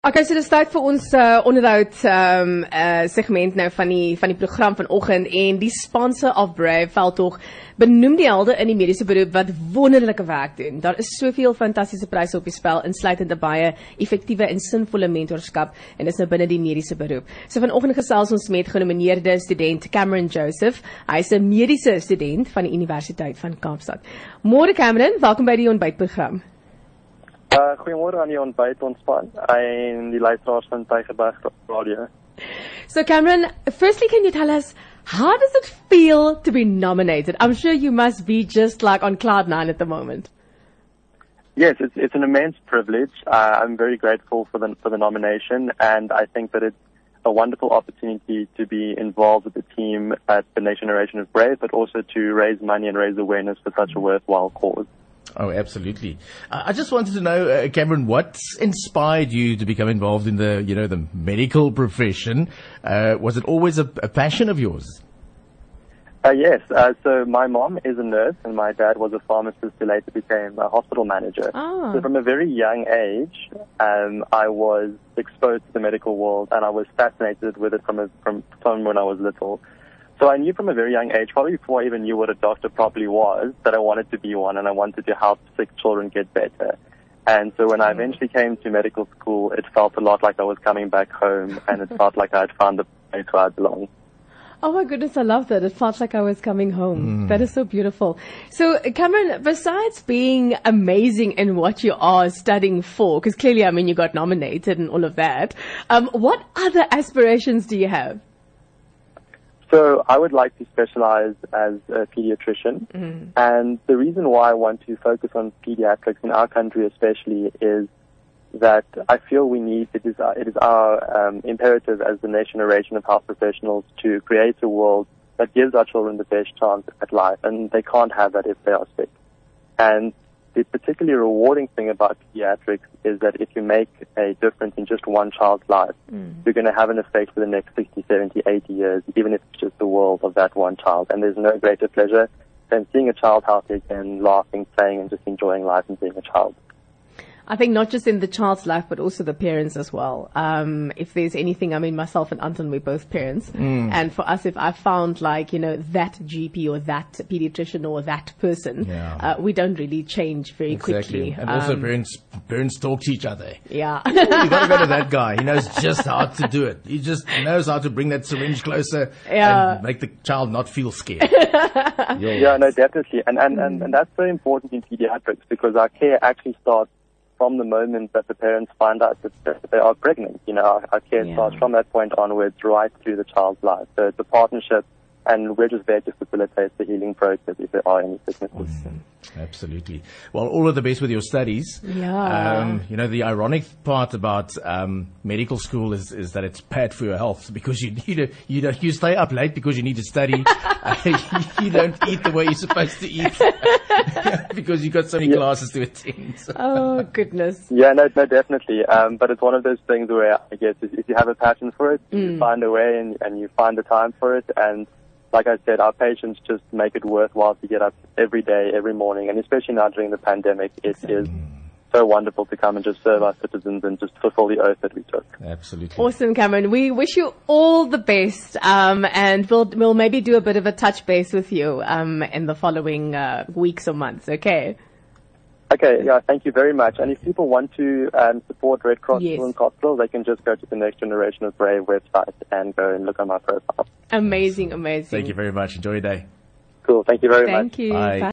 Okay, so dis tyd vir ons uh, onderhoud um uh, segment nou van die van die program vanoggend en die sponsor of Brave veldtog benoem die helde in die mediese beroep wat wonderlike werk doen. Daar is soveel fantastiese pryse op die spel insluitende baie effektiewe en sinvolle mentorskap en dis nou binne die mediese beroep. So vanoggend gesels ons met genomineerde student Cameron Joseph. Hy's 'n mediese student van die Universiteit van Kaapstad. Môre Cameron, welkom by die ontbytprogram. Uh, goeiemôre aan die ontbyt ontspan en die luisteraars van Tygerberg Radio. So Cameron, firstly can you tell us how does it feel to be nominated? I'm sure you must be just like on cloud 9 at the moment. Yes, it's it's an immense privilege. Uh, I'm very grateful for the for the nomination and I think that it's a wonderful opportunity to be involved with the team at the Next Generation of Brave, but also to raise money and raise awareness for such a worthwhile cause. Oh, absolutely. Uh, I just wanted to know, uh, Cameron, what inspired you to become involved in the, you know, the medical profession? Uh, was it always a, a passion of yours? Uh, yes. Uh, so my mom is a nurse, and my dad was a pharmacist who later became a hospital manager. Oh. So from a very young age, um, I was exposed to the medical world, and I was fascinated with it from a, from from when I was little. So I knew from a very young age, probably before I even knew what a doctor properly was, that I wanted to be one and I wanted to help sick children get better. And so when I eventually came to medical school, it felt a lot like I was coming back home and it felt like I had found the place where I belong. Oh my goodness, I love that. It felt like I was coming home. That is so beautiful. So, Cameron, besides being amazing in what you are studying for, because clearly, I mean, you got nominated and all of that, um, what other aspirations do you have? So I would like to specialize as a pediatrician. And the reason why I want to focus on pediatrics in our country especially is that I feel we need, it is, our- it is our um, imperative as the next generation of health professionals to create a world that gives our children the best chance at life. And they can't have that if they are sick. And the particularly rewarding thing about pediatrics is that if you make a difference in just one child's life, mm. you're going to have an effect for the next 60, 70, 80 years, even if it's just the world of that one child. And there's no greater pleasure than seeing a child healthy again, laughing, playing, and just enjoying life and being a child. I think not just in the child's life, but also the parents as well. Um, if there's anything, I mean, myself and Anton, we're both parents. And for us, if I found like, you know, that GP or that pediatrician or that person, Yeah. uh, we don't really change very quickly. And also Um, parents, parents talk to each other. yeah. you gotta go to that guy. He knows just how to do it. He just knows how to bring that syringe closer Yeah. and make the child not feel scared. You'll- Yeah, no, definitely. And, and, and, and that's very important in pediatrics because our care actually starts from the moment that the parents find out that, they are pregnant. You know, our, our care Yeah. starts from that point onwards right through the child's life. So it's a partnership and we're just there to facilitate the healing process if there are any sicknesses. Absolutely. Well, all of the best with your studies. Yeah. Um, you know, the ironic part about um, medical school is, is that it's bad for your health because you need to, you know, you stay up late because you need to study. Uh, you, you don't eat the way you're supposed to eat because you've got so many classes to attend. Oh, goodness. Yeah, no, no, definitely. Um, but it's one of those things where I guess if, if you have a passion for it, you find a way and, and you find the time for it. And like I said, our patients just make it worthwhile to get up every day, every morning, and especially now during the pandemic, it is so wonderful to come and just serve our citizens and just fulfill the oath that we took. Absolutely. Awesome, Cameron. We wish you all the best, um, and we'll we'll maybe do a bit of a touch base with you um, in the following uh, weeks or months. Okay. Okay, yeah, thank you very much. And if people want to um, support Red Cross Yes. Children's Hospital, they can just go to the Next Generation of Brave website and go and look on my profile. Amazing, amazing. Thank you very much. Enjoy your day. Cool, thank you very much. Thank you. Bye. Bye.